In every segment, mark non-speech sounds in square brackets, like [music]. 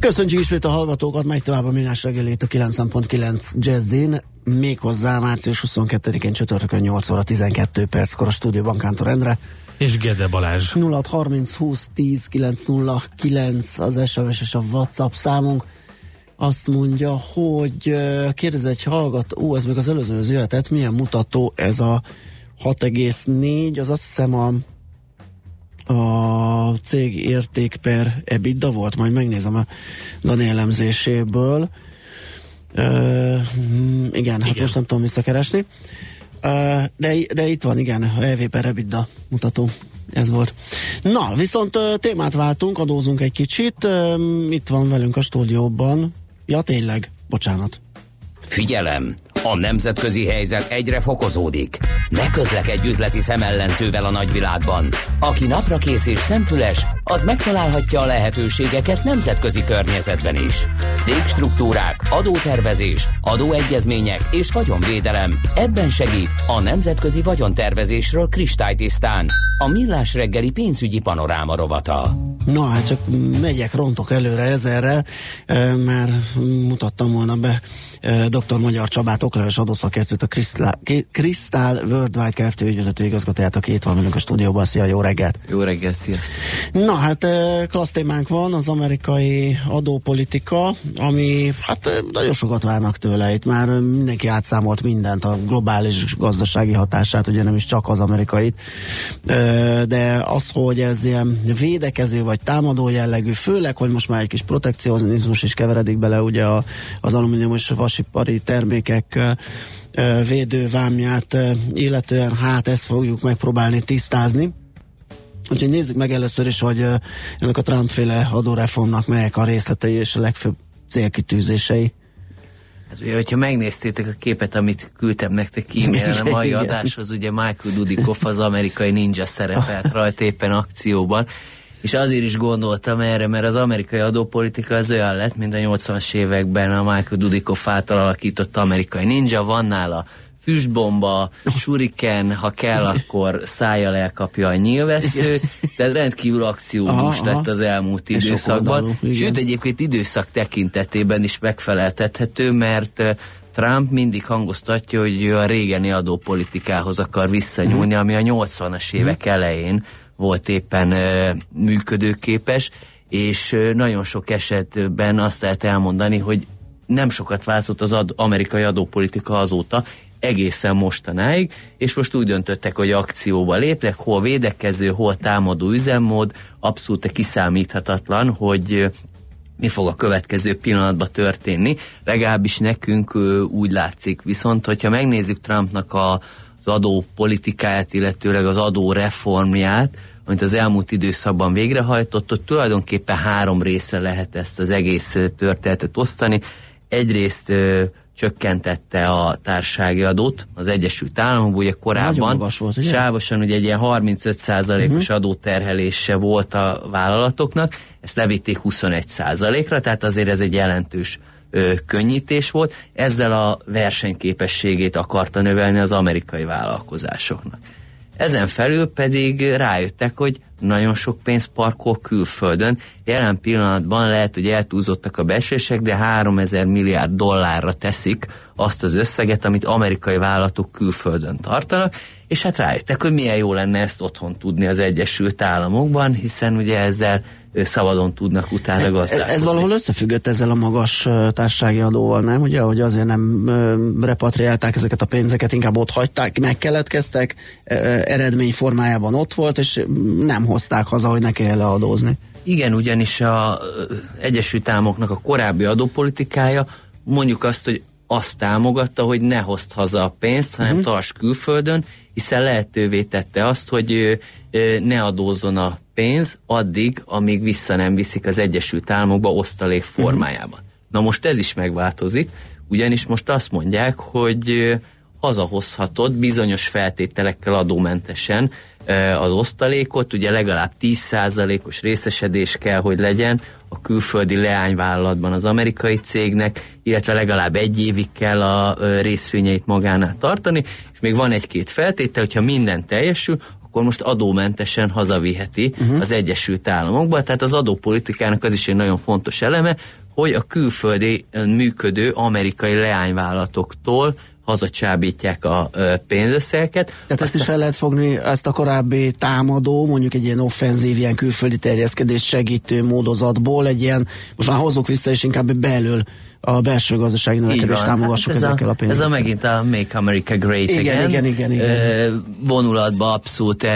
Köszönjük ismét a hallgatókat, megy tovább a Millás reggelét a 90.9 Jazzin, méghozzá március 22-én csütörtökön 8 óra 12 perckor a stúdióban Kántor Endre. És Gede Balázs. 0630 20 10 909 az SMS és a WhatsApp számunk. Azt mondja, hogy kérdez egy hallgat, ó, ez még az előző jöhetett, milyen mutató ez a 6,4, az azt hiszem a a cég érték per EBITDA volt, majd megnézem a Dani elemzéséből. Uh, igen, igen, hát most nem tudom visszakeresni. Uh, de, de itt van, igen, EV per EBITDA mutató. Ez volt. Na, viszont témát váltunk, adózunk egy kicsit. Itt van velünk a stúdióban. Ja, tényleg, bocsánat. Figyelem! A nemzetközi helyzet egyre fokozódik. Ne közlekedj üzleti szemellenzővel a nagyvilágban. Aki napra kész és szemfüles, az megtalálhatja a lehetőségeket nemzetközi környezetben is. Cégstruktúrák, adótervezés, adóegyezmények és vagyonvédelem. Ebben segít a nemzetközi vagyontervezésről kristálytisztán. A Millás reggeli pénzügyi panoráma rovata. Na, hát csak megyek, rontok előre ezerre, már mutattam volna be dr. Magyar Csabát, okleves adószakértőt, a Crystal Worldwide Kft. ügyvezető igazgatóját, aki itt van velünk a stúdióban. Szia, jó reggelt! Jó reggelt, sziasztok! Na, hát klassz témánk van, az amerikai adópolitika, ami hát nagyon sokat várnak tőle. Itt már mindenki átszámolt mindent, a globális gazdasági hatását, ugye nem is csak az amerikait, de az, hogy ez ilyen védekező vagy támadó jellegű, főleg, hogy most már egy kis protekcionizmus is keveredik bele ugye az alumíniumos vasipari termékek védővámját illetően, hát ezt fogjuk megpróbálni tisztázni. Úgyhogy nézzük meg először is, hogy ennek a Trump-féle adóreformnak melyek a részletei és a legfőbb célkitűzései. Hát ugye, hogyha megnéztétek a képet, amit küldtem nektek e-mailen a [laughs] mai adáshoz, ugye Michael Dudikoff az amerikai ninja szerepelt rajta éppen akcióban, és azért is gondoltam erre, mert az amerikai adópolitika az olyan lett, mint a 80-as években a Michael Dudikoff által alakított amerikai ninja, van nála füstbomba, suriken, ha kell, akkor szájjal elkapja a nyilvesszőt, tehát rendkívül akciódús lett az elmúlt időszakban. Sőt, egyébként időszak tekintetében is megfeleltethető, mert Trump mindig hangoztatja, hogy ő a régeni adópolitikához akar visszanyúlni, ami a 80-as évek elején volt éppen működőképes, és nagyon sok esetben azt lehet elmondani, hogy nem sokat változott az ad, amerikai adópolitika azóta, egészen mostanáig, és most úgy döntöttek, hogy akcióba léptek, hol védekező, hol támadó üzemmód, abszolút kiszámíthatatlan, hogy mi fog a következő pillanatban történni, legalábbis nekünk úgy látszik. Viszont, hogyha megnézzük Trumpnak a az adó politikáját, illetőleg az adó reformját, amit az elmúlt időszakban végrehajtott, ott tulajdonképpen három részre lehet ezt az egész történetet osztani. Egyrészt ö, csökkentette a társági adót az Egyesült Államokban, ugye korábban volt, ugye? sávosan ugye egy ilyen 35%-os uh-huh. adóterhelése volt a vállalatoknak, ezt levitték 21%-ra, tehát azért ez egy jelentős ö, könnyítés volt, ezzel a versenyképességét akarta növelni az amerikai vállalkozásoknak. Ezen felül pedig rájöttek, hogy nagyon sok pénz parkol külföldön. Jelen pillanatban lehet, hogy eltúzottak a besések, de 3000 milliárd dollárra teszik azt az összeget, amit amerikai vállalatok külföldön tartanak, és hát rájöttek, hogy milyen jó lenne ezt otthon tudni az Egyesült Államokban, hiszen ugye ezzel szabadon tudnak utána gazdálkodni. Ez valahol összefüggött ezzel a magas társasági adóval, nem? Ugye, hogy azért nem repatriálták ezeket a pénzeket, inkább ott hagyták, megkeletkeztek, eredmény formájában ott volt, és nem hozták haza, hogy ne kell leadózni. Igen, ugyanis a Egyesült Államoknak a korábbi adópolitikája mondjuk azt, hogy azt támogatta, hogy ne hozd haza a pénzt, hanem uh-huh. tarts külföldön, hiszen lehetővé tette azt, hogy ne adózzon a pénz addig, amíg vissza nem viszik az Egyesült Államokba osztalék formájában. Uh-huh. Na most ez is megváltozik, ugyanis most azt mondják, hogy hazahozhatod bizonyos feltételekkel adómentesen az osztalékot, ugye legalább 10%-os részesedés kell, hogy legyen a külföldi leányvállalatban az amerikai cégnek, illetve legalább egy évig kell a részvényeit magánál tartani, és még van egy-két feltétel, hogyha minden teljesül, akkor most adómentesen hazaviheti uh-huh. az Egyesült Államokba. Tehát az adópolitikának az is egy nagyon fontos eleme, hogy a külföldi működő amerikai leányvállalatoktól hazacsábítják a pénzösszegeket. Tehát Aztán... ezt is fel lehet fogni, ezt a korábbi támadó, mondjuk egy ilyen offenzív, ilyen külföldi terjeszkedés segítő módozatból, egy ilyen, most már hozzuk vissza, és inkább belül a belső gazdasági növekedést támogassuk hát ez ezekkel a, a pénzekkel. Ez a megint a Make America Great igen, Again igen, igen, igen. vonulatba abszolút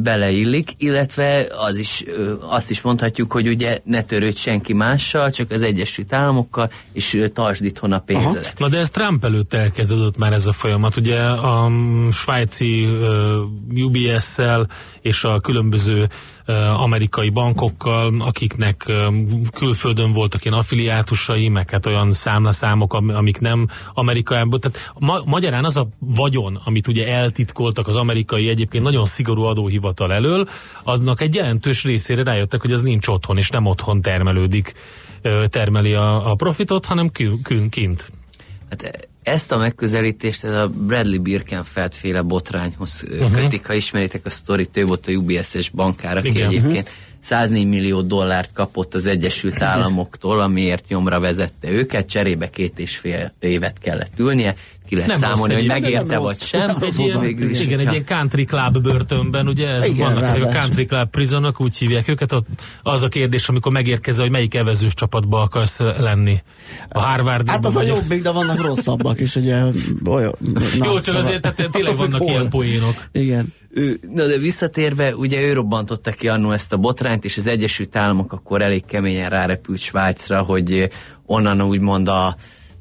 beleillik, illetve az is, azt is mondhatjuk, hogy ugye ne törődj senki mással, csak az Egyesült Államokkal, és tartsd itthon a pénzedet. Aha. Na de ez Trump előtt elkezdődött már ez a folyamat. Ugye a svájci UBS-szel és a különböző amerikai bankokkal, akiknek külföldön voltak ilyen affiliátusai, meg hát olyan számlaszámok, amik nem Amerikában. Tehát ma- magyarán az a vagyon, amit ugye eltitkoltak az amerikai egyébként nagyon szigorú adóhivatal elől, aznak egy jelentős részére rájöttek, hogy az nincs otthon, és nem otthon termelődik, termeli a, a profitot, hanem kint. Hát ezt a megközelítést ez a Bradley Birkenfeld féle botrányhoz uh-huh. kötik, ha ismeritek a sztorit, ő volt a UBS-es bankár, aki Igen. egyébként uh-huh 104 millió dollárt kapott az Egyesült [laughs] Államoktól, amiért nyomra vezette őket, cserébe két és fél évet kellett ülnie, ki lehet nem számolni, hogy megérte vagy sem. [laughs] Egy ilyen, végül is, igen, egy ilyen country club börtönben, ugye ez igen, vannak ráadásul. ezek a country club prisonok, úgy hívják őket, az a kérdés, amikor megérkezel, hogy melyik evezős csapatba akarsz lenni. A Harvard. Hát az a jobbik, de vannak rosszabbak is, ugye. Olyan, na, Jó, csak szóval, azért tehát tényleg vannak ilyen poénok. Igen. Na de visszatérve, ugye ő robbantotta ki annó ezt a botrányt, és az Egyesült Államok akkor elég keményen rárepült Svájcra, hogy onnan úgymond a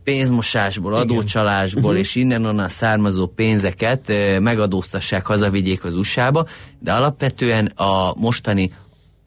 pénzmosásból, adócsalásból uh-huh. és innen-onnan származó pénzeket megadóztassák, hazavigyék az USA-ba, de alapvetően a mostani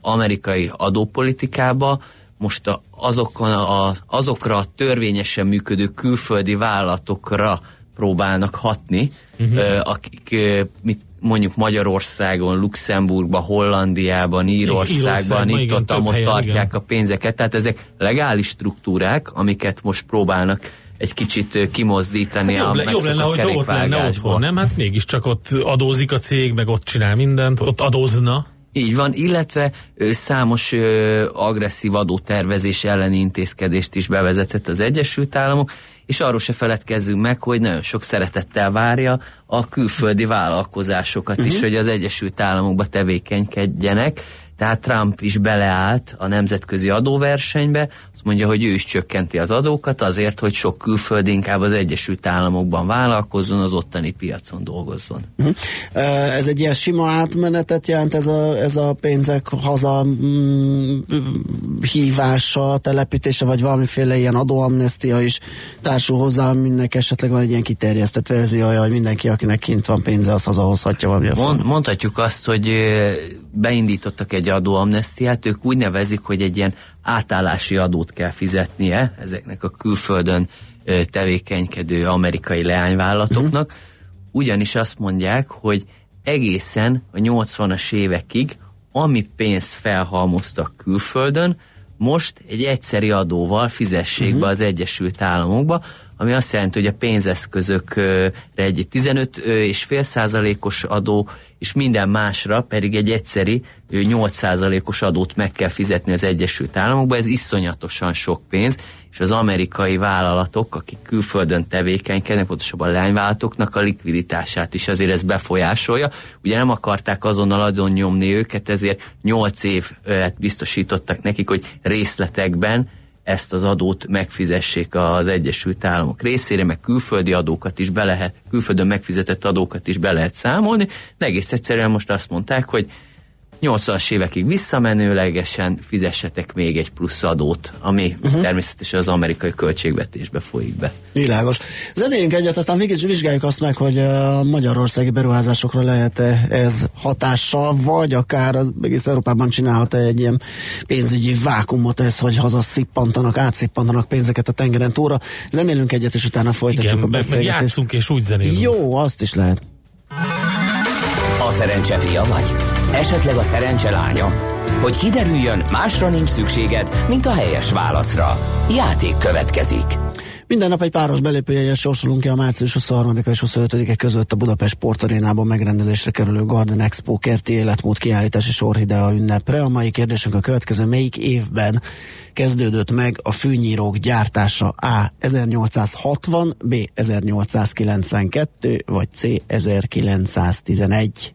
amerikai adópolitikába most a, azokon a, azokra a törvényesen működő külföldi vállalatokra próbálnak hatni, uh-huh. akik mit mondjuk Magyarországon, Luxemburgban, Hollandiában, Írországban, itt ott, tartják igen. a pénzeket. Tehát ezek legális struktúrák, amiket most próbálnak egy kicsit kimozdítani hát jobb, a jobb lenne, hogy ott lenne otthon, nem? Hát mégiscsak ott adózik a cég, meg ott csinál mindent, ott adózna. Így van, illetve ö, számos ö, agresszív adótervezés elleni intézkedést is bevezetett az Egyesült Államok, és arról se feledkezzünk meg, hogy nagyon sok szeretettel várja a külföldi vállalkozásokat uh-huh. is, mhm. hogy az Egyesült Államokba tevékenykedjenek, tehát Trump is beleállt a nemzetközi adóversenybe, azt mondja, hogy ő is csökkenti az adókat azért, hogy sok külföldi inkább az Egyesült Államokban vállalkozzon, az ottani piacon dolgozzon. Uh-huh. Ez egy ilyen sima átmenetet jelent ez a, ez a pénzek haza mm, hívása, telepítése, vagy valamiféle ilyen adóamnestia is társul hozzá, aminek esetleg van egy ilyen kiterjesztett verziója, hogy mindenki, akinek kint van pénze, az hazahozhatja valamilyen Mond, Mondhatjuk azt, hogy beindítottak egy adóamnestiát, ők úgy nevezik, hogy egy ilyen átállási adót kell fizetnie ezeknek a külföldön tevékenykedő amerikai leányvállalatoknak, uh-huh. ugyanis azt mondják, hogy egészen a 80-as évekig, ami pénzt felhalmoztak külföldön, most egy egyszeri adóval fizessék uh-huh. be az Egyesült Államokba, ami azt jelenti, hogy a pénzeszközökre egy 15,5 százalékos adó, és minden másra pedig egy egyszeri 8 százalékos adót meg kell fizetni az Egyesült Államokba. Ez iszonyatosan sok pénz, és az amerikai vállalatok, akik külföldön tevékenykednek, pontosabban a lányvállalatoknak a likviditását is azért ez befolyásolja. Ugye nem akarták azonnal adon nyomni őket, ezért 8 évet biztosítottak nekik, hogy részletekben ezt az adót megfizessék az Egyesült Államok részére, meg külföldi adókat is be lehet, külföldön megfizetett adókat is be lehet számolni, de egész egyszerűen most azt mondták, hogy 80-as évekig visszamenőlegesen fizessetek még egy plusz adót, ami uh-huh. természetesen az amerikai költségvetésbe folyik be. Világos. Zenéljünk egyet, aztán végig vizsgáljuk azt meg, hogy a magyarországi beruházásokra lehet-e ez hatással, vagy akár az egész Európában csinálhat-e egy ilyen pénzügyi vákumot ez, hogy szippantanak, átszippantanak pénzeket a tengeren túlra. Zenélünk egyet, és utána folytatjuk Igen, a beszélgetést. játszunk és úgy zenélünk. Jó, azt is lehet. A szerencse fia vagy? Esetleg a szerencse lánya? Hogy kiderüljön, másra nincs szükséged, mint a helyes válaszra. Játék következik. Minden nap egy páros belépőjegyet sorsolunk ki a március 23 és 25-e között a Budapest Sportarénában megrendezésre kerülő Garden Expo kerti életmód kiállítási sorhidea ünnepre. A mai kérdésünk a következő, melyik évben kezdődött meg a fűnyírók gyártása A. 1860, B. 1892, vagy C. 1911?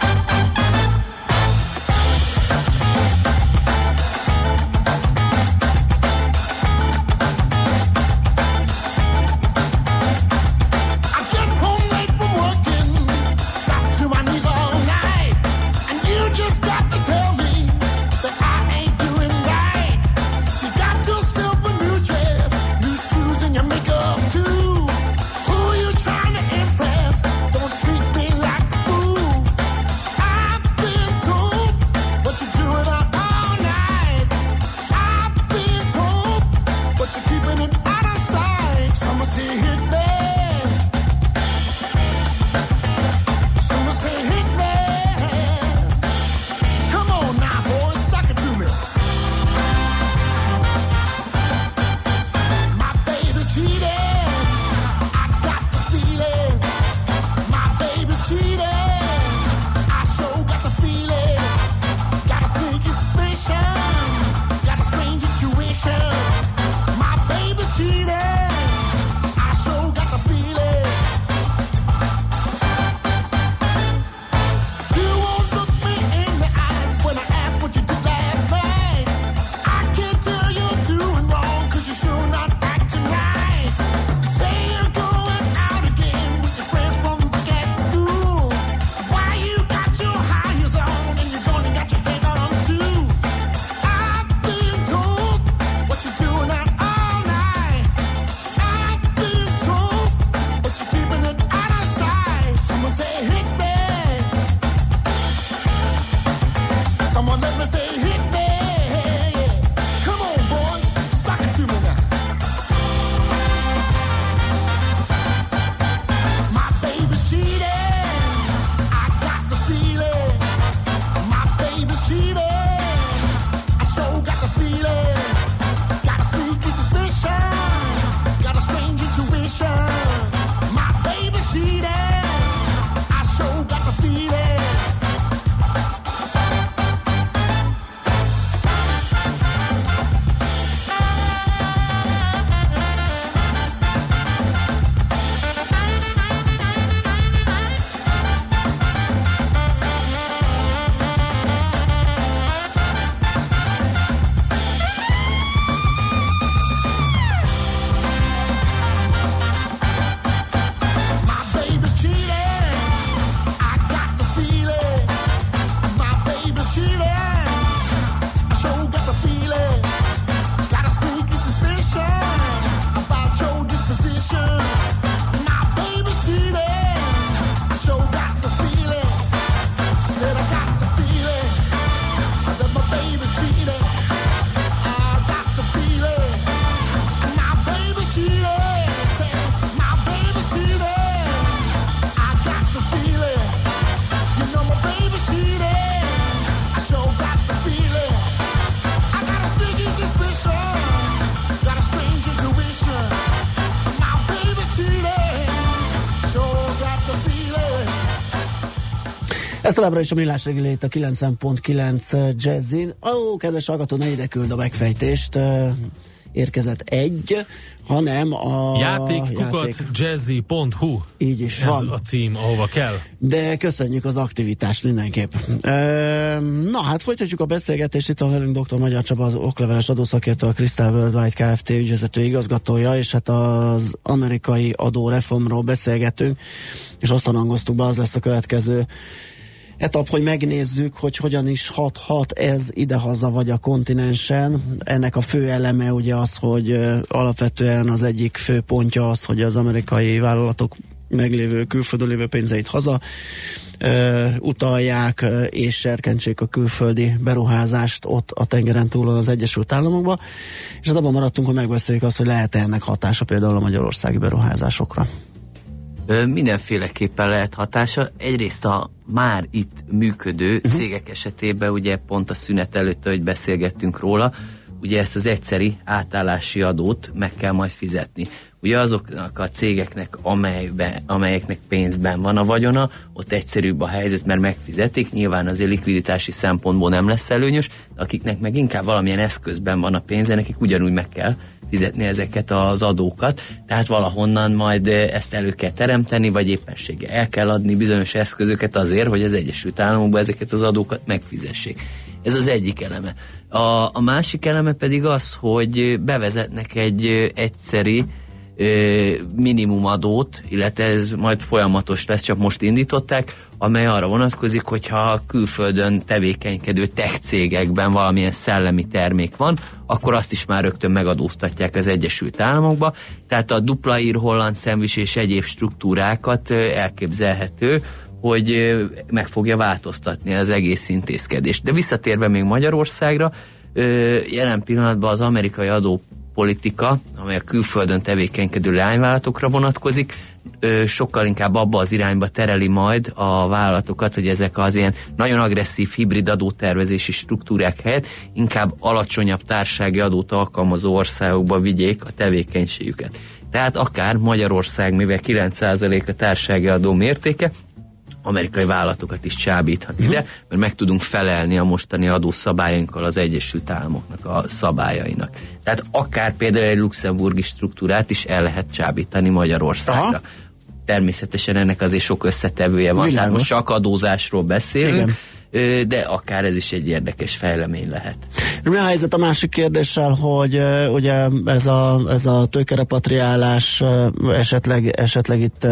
Továbbra is a millás reggelét a 90.9 Jazzin. Ó, kedves hallgató, ne ide küld a megfejtést. érkezett egy, hanem a játék... jazzy.hu így is Ez van. a cím, ahova kell. De köszönjük az aktivitást mindenképp. Na hát folytatjuk a beszélgetést. Itt a velünk dr. Magyar Csaba, az okleveles adószakértő, a Crystal Worldwide Kft. ügyvezető igazgatója, és hát az amerikai adóreformról beszélgetünk, és azt hangoztuk be, az lesz a következő etap, hogy megnézzük, hogy hogyan is hathat ez idehaza vagy a kontinensen. Ennek a fő eleme ugye az, hogy alapvetően az egyik fő pontja az, hogy az amerikai vállalatok meglévő külföldön lévő pénzeit haza ö, utalják ö, és serkentsék a külföldi beruházást ott a tengeren túl az Egyesült Államokba. És hát abban maradtunk, hogy megbeszéljük azt, hogy lehet-e ennek hatása például a magyarországi beruházásokra. Mindenféleképpen lehet hatása. Egyrészt a már itt működő uh-huh. cégek esetében, ugye pont a szünet előtt, hogy beszélgettünk róla, ugye ezt az egyszeri átállási adót meg kell majd fizetni. Ugye azoknak a cégeknek, amelybe, amelyeknek pénzben van a vagyona, ott egyszerűbb a helyzet, mert megfizetik, nyilván azért likviditási szempontból nem lesz előnyös, akiknek meg inkább valamilyen eszközben van a pénze, nekik ugyanúgy meg kell fizetni ezeket az adókat, tehát valahonnan majd ezt elő kell teremteni, vagy éppensége el kell adni bizonyos eszközöket azért, hogy az Egyesült Államokban ezeket az adókat megfizessék. Ez az egyik eleme. A, a másik eleme pedig az, hogy bevezetnek egy egyszeri minimumadót, illetve ez majd folyamatos lesz, csak most indították, amely arra vonatkozik, hogyha külföldön tevékenykedő tech cégekben valamilyen szellemi termék van, akkor azt is már rögtön megadóztatják az Egyesült Államokba. Tehát a dupla ír holland szemvis és egyéb struktúrákat elképzelhető, hogy meg fogja változtatni az egész intézkedést. De visszatérve még Magyarországra, jelen pillanatban az amerikai adó politika, amely a külföldön tevékenykedő leányvállalatokra vonatkozik, sokkal inkább abba az irányba tereli majd a vállalatokat, hogy ezek az ilyen nagyon agresszív hibrid adótervezési struktúrák helyett inkább alacsonyabb társági adót alkalmazó országokba vigyék a tevékenységüket. Tehát akár Magyarország, mivel 9% a társági adó mértéke, amerikai vállalatokat is csábíthat ide, mhm. mert meg tudunk felelni a mostani adószabályainkkal az Egyesült Államoknak a szabályainak. Tehát akár például egy luxemburgi struktúrát is el lehet csábítani Magyarországra. Aha. Természetesen ennek azért sok összetevője van, Világos. tehát most csak adózásról beszélünk, Igen de akár ez is egy érdekes fejlemény lehet. Mi a helyzet a másik kérdéssel, hogy ugye ez a, ez a tőkerepatriálás esetleg, esetleg itt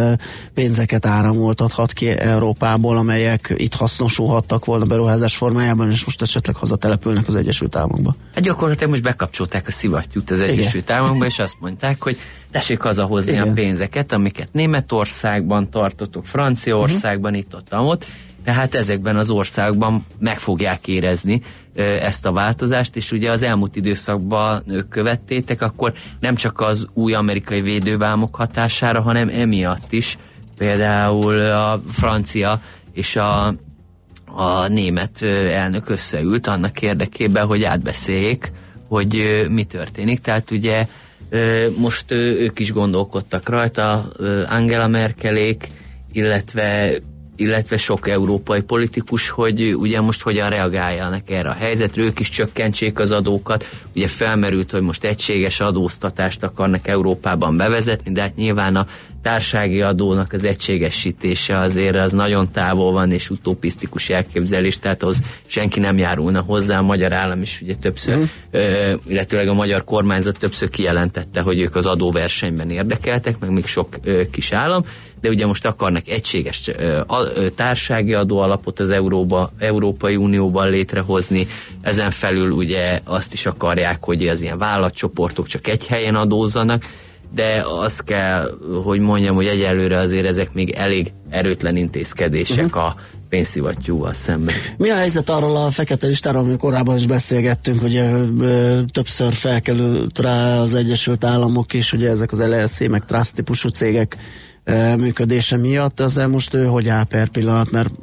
pénzeket áramoltathat ki Európából, amelyek itt hasznosulhattak volna beruházás formájában, és most esetleg hazatelepülnek az Egyesült Államokba. Hát gyakorlatilag most bekapcsolták a szivattyút az Egyesült Államokba, és azt mondták, hogy tessék hazahozni Igen. a pénzeket, amiket Németországban tartotok, Franciaországban, uh-huh. itt ott, ott, tehát ezekben az országban meg fogják érezni ezt a változást, és ugye az elmúlt időszakban ők követtétek, akkor nem csak az új amerikai védővámok hatására, hanem emiatt is például a francia és a, a német elnök összeült annak érdekében, hogy átbeszéljék, hogy mi történik. Tehát ugye most ők is gondolkodtak rajta, Angela Merkelék, illetve illetve sok európai politikus, hogy ugye most hogyan reagáljanak erre a helyzetre, ők is csökkentsék az adókat. Ugye felmerült, hogy most egységes adóztatást akarnak Európában bevezetni, de hát nyilván a társági adónak az egységesítése azért az nagyon távol van, és utopisztikus elképzelés, tehát az senki nem járulna hozzá, a magyar állam is ugye többször, uh-huh. ö, illetőleg a magyar kormányzat többször kijelentette, hogy ők az adóversenyben érdekeltek, meg még sok ö, kis állam, de ugye most akarnak egységes társági adóalapot az Euróba, Európai Unióban létrehozni, ezen felül ugye azt is akarják, hogy az ilyen vállalatcsoportok csak egy helyen adózzanak, de azt kell, hogy mondjam, hogy egyelőre azért ezek még elég erőtlen intézkedések uh-huh. a pénzszivattyúval szemben. Mi a helyzet arról a fekete listáról, amiről korábban is beszélgettünk, hogy ö, többször felkerült rá az Egyesült Államok is, ugye ezek az LLC, meg trust típusú cégek működése miatt, az most ő hogy áll per pillanat, mert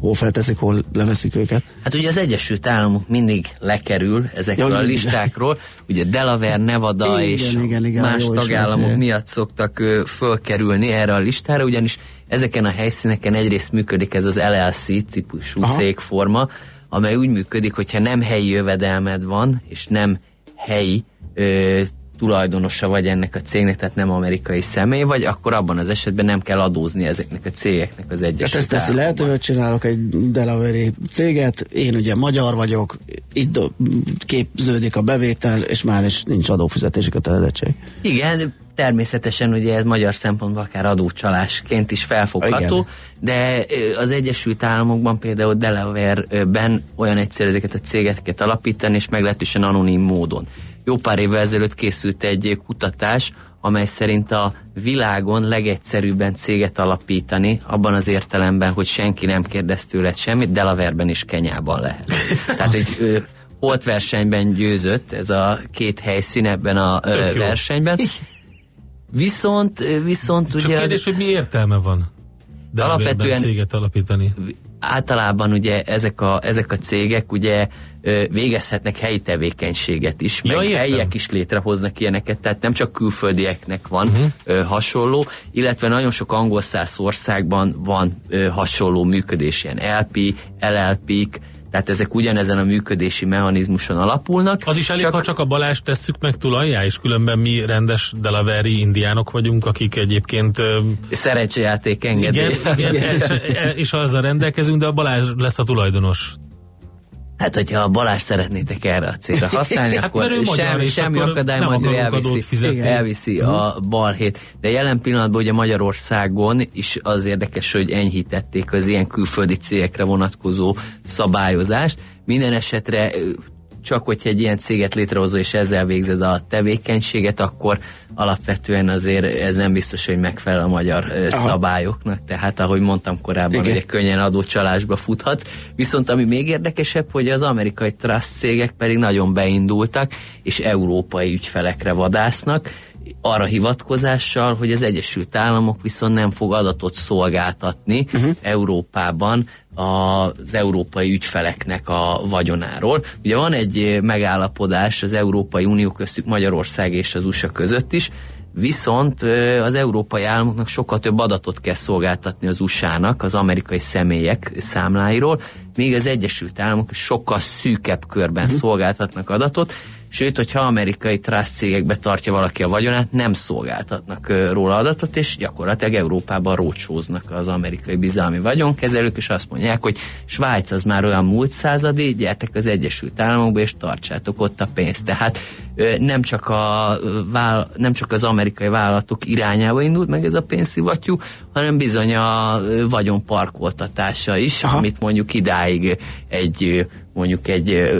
hol felteszik, hol leveszik őket? Hát ugye az Egyesült Államok mindig lekerül ezekről ja, a listákról, ugye Delaware, Nevada igen, és igen, igen, más tagállamok miatt szoktak ö, fölkerülni erre a listára, ugyanis ezeken a helyszíneken egyrészt működik ez az LLC típusú Aha. cégforma, amely úgy működik, hogyha nem helyi jövedelmed van, és nem helyi ö, tulajdonosa vagy ennek a cégnek, tehát nem amerikai személy vagy, akkor abban az esetben nem kell adózni ezeknek a cégeknek az egyes. Hát ezt teszi lehetővé, hogy csinálok egy Delaware céget, én ugye magyar vagyok, itt képződik a bevétel, és már is nincs adófizetési kötelezettség. Igen, természetesen ugye ez magyar szempontból akár adócsalásként is felfogható, Igen. de az Egyesült Államokban például Delaware-ben olyan egyszerű ezeket a cégeket alapítani, és meglehetősen anonim módon. Jó pár évvel ezelőtt készült egy kutatás, amely szerint a világon legegyszerűbben céget alapítani, abban az értelemben, hogy senki nem kérdez tőled semmit, Delaware-ben és Kenyában lehet. [laughs] Tehát egy holt versenyben győzött ez a két helyszín ebben a ö, versenyben. Viszont, viszont Csak ugye... kérdés, az, hogy mi értelme van? De alapvetően céget alapítani. Általában ugye ezek a, ezek a cégek ugye végezhetnek helyi tevékenységet is, ja, meg értem. helyiek is létrehoznak ilyeneket, tehát nem csak külföldieknek van uh-huh. hasonló, illetve nagyon sok angol száz országban van hasonló működés, ilyen LP, LLP-k, tehát ezek ugyanezen a működési mechanizmuson alapulnak. Az is elég, csak... ha csak a balást tesszük meg tulajjá, és különben mi rendes delaveri indiánok vagyunk, akik egyébként... Szerencsejáték engedély. Igen, [laughs] igen és, és azzal rendelkezünk, de a Balázs lesz a tulajdonos. Hát, hogyha a Balázs szeretnétek erre a célra [laughs] használni, hát, akkor sem, semmi akadály, majd ő elviszi, elviszi a balhét. De jelen pillanatban ugye Magyarországon is az érdekes, hogy enyhítették az ilyen külföldi cégekre vonatkozó szabályozást. Minden esetre csak hogyha egy ilyen céget létrehozol és ezzel végzed a tevékenységet, akkor alapvetően azért ez nem biztos, hogy megfelel a magyar Aha. szabályoknak, tehát ahogy mondtam korábban, hogy könnyen adócsalásba futhatsz. Viszont ami még érdekesebb, hogy az amerikai trust cégek pedig nagyon beindultak, és európai ügyfelekre vadásznak, arra hivatkozással, hogy az Egyesült Államok viszont nem fog adatot szolgáltatni uh-huh. Európában az európai ügyfeleknek a vagyonáról. Ugye van egy megállapodás az Európai Unió köztük Magyarország és az USA között is, Viszont az európai államoknak sokkal több adatot kell szolgáltatni az USA-nak, az amerikai személyek számláiról, míg az Egyesült Államok sokkal szűkebb körben uh-huh. szolgáltatnak adatot, Sőt, hogyha amerikai trust cégekbe tartja valaki a vagyonát, nem szolgáltatnak róla adatot, és gyakorlatilag Európában rócsóznak az amerikai bizalmi vagyonkezelők, és azt mondják, hogy Svájc az már olyan múlt századi, gyertek az Egyesült Államokba, és tartsátok ott a pénzt. Tehát nem csak, a, nem csak az amerikai vállalatok irányába indult meg ez a pénzszivattyú, hanem bizony a vagyon parkoltatása is, Aha. amit mondjuk idáig egy mondjuk egy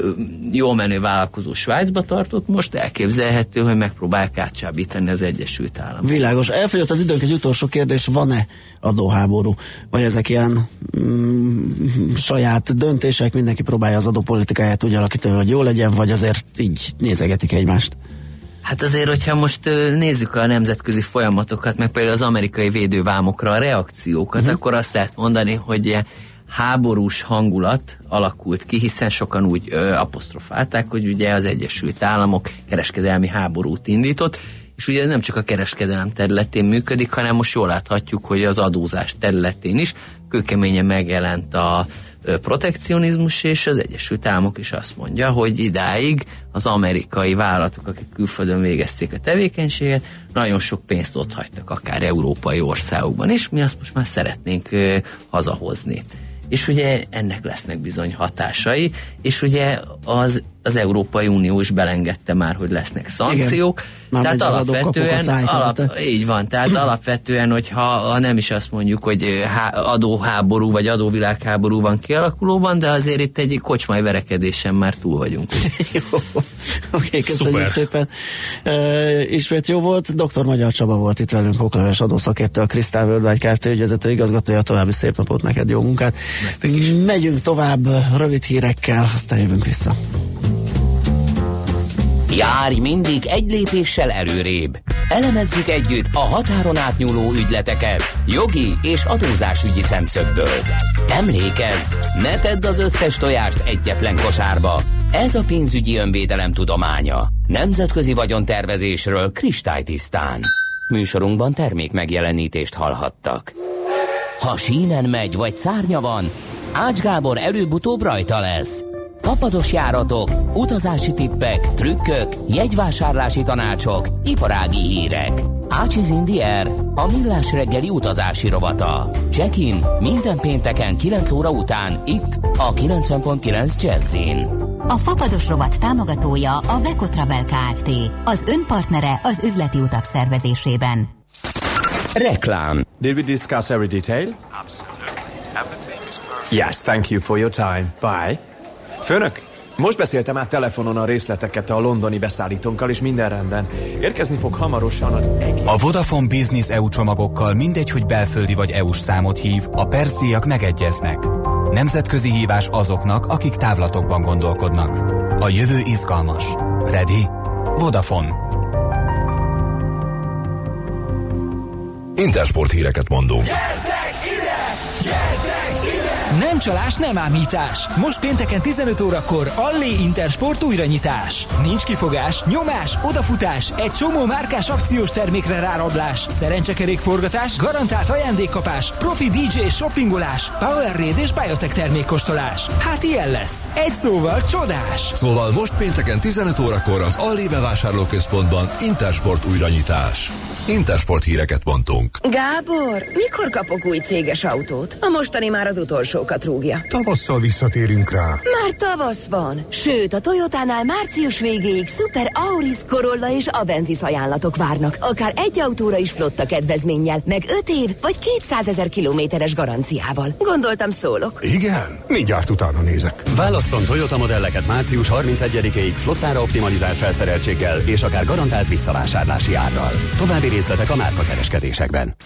jó menő vállalkozó Svájcba tartott, most elképzelhető, hogy megpróbálják átcsábítani az Egyesült Államok. Világos. Elfogyott az időnk egy utolsó kérdés, van-e adóháború? Vagy ezek ilyen mm, saját döntések, mindenki próbálja az adópolitikáját úgy alakítani, hogy jó legyen, vagy azért így nézegetik egymást? Hát azért, hogyha most nézzük a nemzetközi folyamatokat, meg például az amerikai védővámokra a reakciókat, uh-huh. akkor azt lehet mondani, hogy háborús hangulat alakult ki, hiszen sokan úgy ö, apostrofálták, hogy ugye az Egyesült Államok kereskedelmi háborút indított, és ugye ez nem csak a kereskedelem területén működik, hanem most jól láthatjuk, hogy az adózás területén is kőkeményen megjelent a protekcionizmus, és az Egyesült Államok is azt mondja, hogy idáig az amerikai vállalatok, akik külföldön végezték a tevékenységet, nagyon sok pénzt ott hagytak, akár európai országokban is, mi azt most már szeretnénk hazahozni és ugye ennek lesznek bizony hatásai, és ugye az, az Európai Unió is belengedte már, hogy lesznek szankciók, Igen már tehát alapvetően, alap, így van, tehát [clears throat] alapvetően, hogyha ha nem is azt mondjuk, hogy há, adóháború vagy adóvilágháború van kialakulóban, de azért itt egy kocsmai verekedésen már túl vagyunk. [laughs] jó. Oké, köszönjük Szuper. szépen. Uh, ismét jó volt. Dr. Magyar Csaba volt itt velünk, okleves adószakértő, a Krisztál Völgyvágy Kft. ügyvezető igazgatója. További szép napot neked, jó munkát. Megyünk tovább rövid hírekkel, aztán jövünk vissza. Járj mindig egy lépéssel előrébb. Elemezzük együtt a határon átnyúló ügyleteket jogi és adózásügyi szemszögből. Emlékezz, ne tedd az összes tojást egyetlen kosárba. Ez a pénzügyi önvédelem tudománya. Nemzetközi vagyontervezésről kristálytisztán. Műsorunkban termék megjelenítést hallhattak. Ha sínen megy vagy szárnya van, Ács Gábor előbb-utóbb rajta lesz. Fapados járatok, utazási tippek, trükkök, jegyvásárlási tanácsok, iparági hírek. Ácsiz Indier, a millás reggeli utazási rovata. Check-in minden pénteken 9 óra után itt a 90.9 Jazzin. A Fapados rovat támogatója a Veco Travel Kft. Az önpartnere az üzleti utak szervezésében. Reklám Did we discuss every detail? Yes, thank you for your time. Bye. Főnök, most beszéltem át telefonon a részleteket a londoni beszállítónkkal, és minden rendben. Érkezni fog hamarosan az egész... A Vodafone Business EU csomagokkal mindegy, hogy belföldi vagy EU-s számot hív, a percdíjak megegyeznek. Nemzetközi hívás azoknak, akik távlatokban gondolkodnak. A jövő izgalmas. Ready? Vodafone. Intersport híreket mondunk. Nem csalás, nem ámítás. Most pénteken 15 órakor Allé Intersport újranyitás. Nincs kifogás, nyomás, odafutás, egy csomó márkás akciós termékre rárablás, szerencsekerékforgatás, garantált ajándékkapás, profi DJ shoppingolás, Powerade és Biotech termékkostolás. Hát ilyen lesz. Egy szóval csodás. Szóval most pénteken 15 órakor az Allé bevásárlóközpontban Intersport újranyitás. Intersport híreket mondtunk. Gábor, mikor kapok új céges autót? A mostani már az utolsókat rúgja. Tavasszal visszatérünk rá. Már tavasz van. Sőt, a Toyotánál március végéig Super Auris, Corolla és Avensis ajánlatok várnak. Akár egy autóra is flotta kedvezménnyel, meg 5 év vagy 200 ezer kilométeres garanciával. Gondoltam szólok. Igen? Mindjárt utána nézek. Válasszon Toyota modelleket március 31-ig flottára optimalizált felszereltséggel és akár garantált visszavásárlási árral. További részletek a márka kereskedésekben.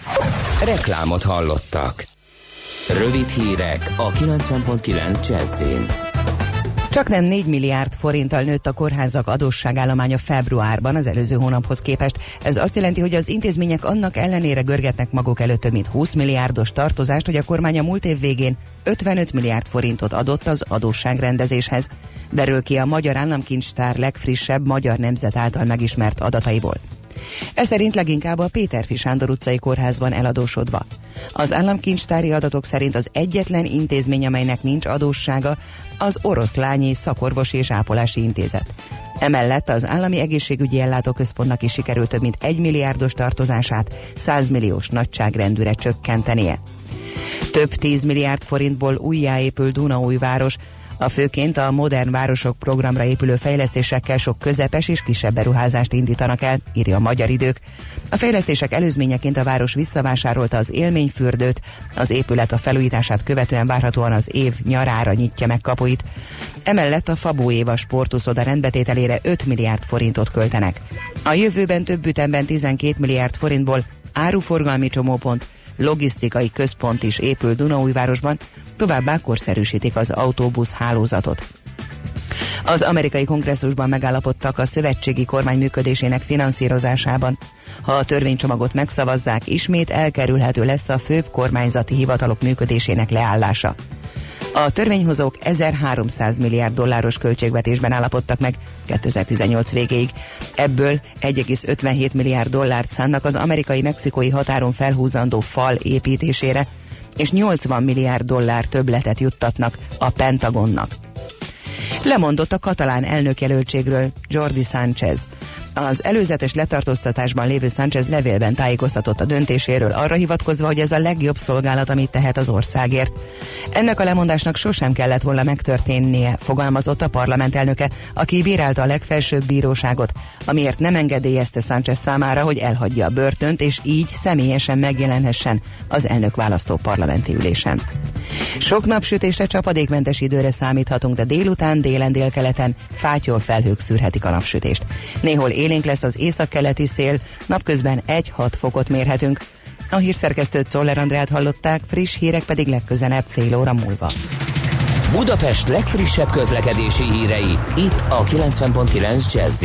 Reklámot hallottak. Rövid hírek a 90.9 Jazzin. Csak nem 4 milliárd forinttal nőtt a kórházak adósságállománya februárban az előző hónaphoz képest. Ez azt jelenti, hogy az intézmények annak ellenére görgetnek maguk előtt több mint 20 milliárdos tartozást, hogy a kormány a múlt év végén 55 milliárd forintot adott az adósságrendezéshez. Derül ki a Magyar Államkincstár legfrissebb magyar nemzet által megismert adataiból. Ez szerint leginkább a Péterfi Sándor utcai kórházban eladósodva. Az államkincstári adatok szerint az egyetlen intézmény, amelynek nincs adóssága, az Oroszlányi Szakorvosi és Ápolási Intézet. Emellett az Állami Egészségügyi Ellátóközpontnak is sikerült több mint 1 milliárdos tartozását 100 milliós nagyságrendűre csökkentenie. Több 10 milliárd forintból újjáépül Dunaújváros, a főként a Modern Városok programra épülő fejlesztésekkel sok közepes és kisebb beruházást indítanak el, írja a Magyar Idők. A fejlesztések előzményeként a város visszavásárolta az élményfürdőt, az épület a felújítását követően várhatóan az év nyarára nyitja meg kapuit. Emellett a Fabó Éva sportuszoda rendbetételére 5 milliárd forintot költenek. A jövőben több ütemben 12 milliárd forintból áruforgalmi csomópont, logisztikai központ is épül Dunaújvárosban, továbbá korszerűsítik az autóbusz hálózatot. Az amerikai kongresszusban megállapodtak a szövetségi kormány működésének finanszírozásában. Ha a törvénycsomagot megszavazzák, ismét elkerülhető lesz a főbb kormányzati hivatalok működésének leállása. A törvényhozók 1300 milliárd dolláros költségvetésben állapodtak meg 2018 végéig. Ebből 1,57 milliárd dollárt szánnak az amerikai-mexikói határon felhúzandó fal építésére, és 80 milliárd dollár többletet juttatnak a Pentagonnak. Lemondott a katalán elnökjelöltségről Jordi Sánchez. Az előzetes letartóztatásban lévő Sánchez levélben tájékoztatott a döntéséről, arra hivatkozva, hogy ez a legjobb szolgálat, amit tehet az országért. Ennek a lemondásnak sosem kellett volna megtörténnie, fogalmazott a parlament elnöke, aki bírálta a legfelsőbb bíróságot, amiért nem engedélyezte Sánchez számára, hogy elhagyja a börtönt, és így személyesen megjelenhessen az elnök választó parlamenti ülésen. Sok napsütésre csapadékmentes időre számíthatunk, de délután délen délkeleten fátyol felhők szűrhetik a napsütést. Néhol élénk lesz az északkeleti szél, napközben 1-6 fokot mérhetünk. A hírszerkesztőt Czoller Andrát hallották, friss hírek pedig legközelebb fél óra múlva. Budapest legfrissebb közlekedési hírei, itt a 90.9 jazz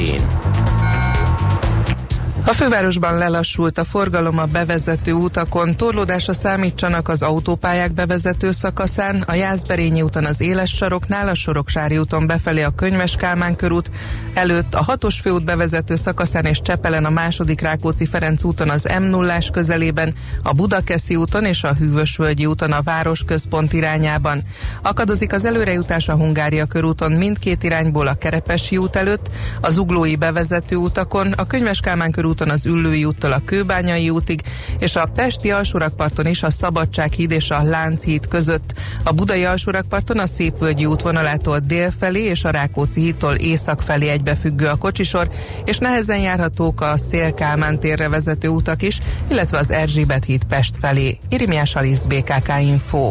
A fővárosban lelassult a forgalom a bevezető utakon, torlódásra számítsanak az autópályák bevezető szakaszán, a Jászberényi úton az Éles saroknál, a Soroksári úton befelé a Könyves Kálmán körút, előtt a hatos főút bevezető szakaszán és Csepelen a második Rákóczi Ferenc úton az m 0 közelében, a Budakeszi úton és a Hűvösvölgyi úton a városközpont irányában. Akadozik az előrejutás a Hungária körúton mindkét irányból a Kerepesi út előtt, az Uglói bevezető utakon, a Könyves Kálmán körút úton az Üllői úttól a Kőbányai útig, és a Pesti alsórakparton is a Szabadsághíd és a Lánchíd között. A Budai alsórakparton a Szépvölgyi útvonalától dél felé és a Rákóczi hídtól észak felé egybefüggő a kocsisor, és nehezen járhatók a Szélkálmán térre vezető utak is, illetve az Erzsébet híd Pest felé. Irimiás Alisz BKK Info.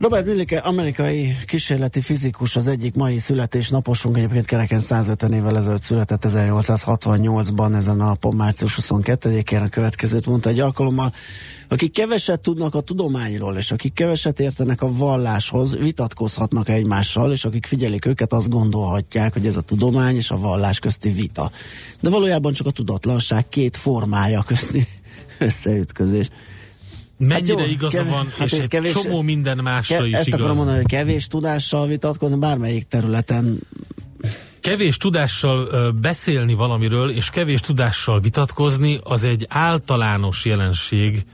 Robert Millike, amerikai kísérleti fizikus, az egyik mai születésnaposunk, egyébként kereken 150 évvel ezelőtt született 1868-ban, ezen a napon március 22-én a következőt mondta egy alkalommal, akik keveset tudnak a tudományról, és akik keveset értenek a valláshoz, vitatkozhatnak egymással, és akik figyelik őket, azt gondolhatják, hogy ez a tudomány és a vallás közti vita. De valójában csak a tudatlanság két formája közti [laughs] összeütközés. Mennyire hát jó, igaza kev- van, hát és egy kevés, csomó minden másra ke- is ezt igaz. akarom mondani, hogy kevés tudással vitatkozni bármelyik területen Kevés tudással beszélni valamiről, és kevés tudással vitatkozni, az egy általános jelenség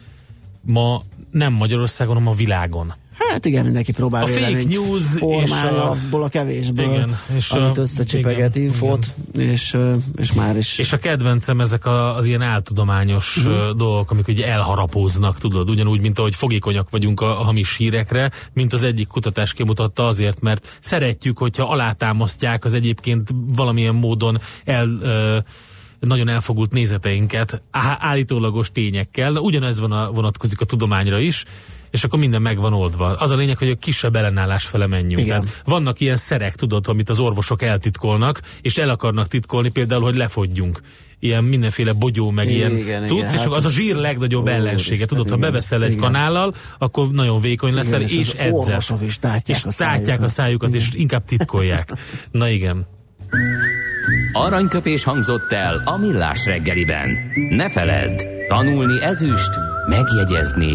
ma nem Magyarországon, hanem a világon. Hát igen, mindenki próbál a fake news és a, abból a kevésből, igen, és amit összecsipeget igen, infót, igen. És, és már is. És a kedvencem ezek a, az ilyen áltudományos uh-huh. dolgok, amik ugye elharapóznak, tudod, ugyanúgy, mint ahogy fogékonyak vagyunk a, a hamis hírekre, mint az egyik kutatás kimutatta azért, mert szeretjük, hogyha alátámasztják az egyébként valamilyen módon el... Uh, nagyon elfogult nézeteinket állítólagos tényekkel. Ugyanez van a, vonatkozik a tudományra is és akkor minden meg van oldva. Az a lényeg, hogy a kisebb ellenállás fele menjünk. Igen. Tehát vannak ilyen szerek, tudod, amit az orvosok eltitkolnak, és el akarnak titkolni, például, hogy lefogyjunk ilyen mindenféle bogyó, meg igen, ilyen igen, cucc, igen, és hát az a zsír legnagyobb ellensége. Tudod, ha beveszel egy igen. kanállal, akkor nagyon vékony leszel, igen, és, és edzel. is tátják és a tátják a szájukat, igen. és inkább titkolják. [laughs] Na igen. Aranyköpés hangzott el a millás reggeliben. Ne feledd, tanulni ezüst, megjegyezni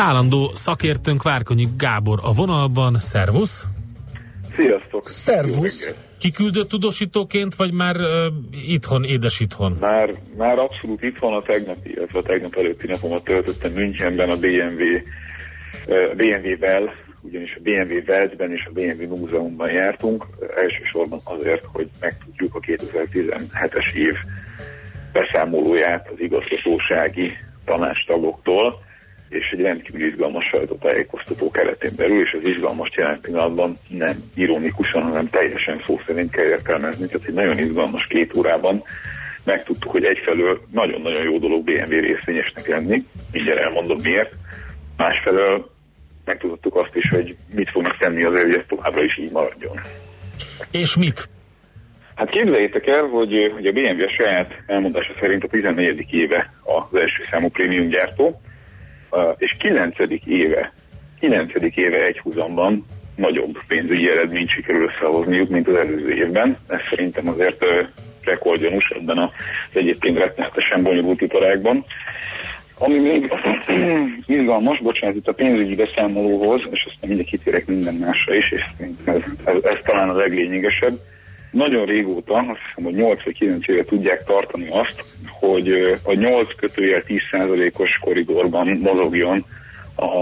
Állandó szakértőnk Várkonyi Gábor a vonalban. Szervusz! Sziasztok! Szervusz! Kiküldött tudósítóként, vagy már uh, itthon, édes itthon? Már, már abszolút itthon a tegnapi, illetve a tegnap előtti napomat töltöttem Münchenben a BMW, uh, BMW-vel, ugyanis a BMW Veltben és a BMW Múzeumban jártunk, elsősorban azért, hogy megtudjuk a 2017-es év beszámolóját az igazgatósági tanástagoktól, és egy rendkívül izgalmas sajtótájékoztató keretén belül, és az izgalmas jelen pillanatban nem ironikusan, hanem teljesen szó szerint kell értelmezni, tehát egy nagyon izgalmas két órában megtudtuk, hogy egyfelől nagyon-nagyon jó dolog BMW részvényesnek lenni, mindjárt elmondom miért, másfelől megtudtuk azt is, hogy mit fognak tenni azért, hogy ez továbbra is így maradjon. És mit? Hát képzeljétek el, hogy, hogy a BMW a saját elmondása szerint a 14. éve az első számú prémium gyártó, és 9. éve, 9. éve egyhuzamban nagyobb pénzügyi eredményt sikerül összehozniuk, mint az előző évben. Ez szerintem azért rekordjanus ebben az egyébként rettenetesen bonyolult iparágban. Ami még [clears throat] izgalmas, bocsánat, itt a pénzügyi beszámolóhoz, és aztán mindig kitérek minden másra is, és ez, ez, ez talán a leglényegesebb. Nagyon régóta, azt hiszem, hogy 8 vagy 9 éve tudják tartani azt, hogy a 8 kötőjel 10%-os koridorban mozogjon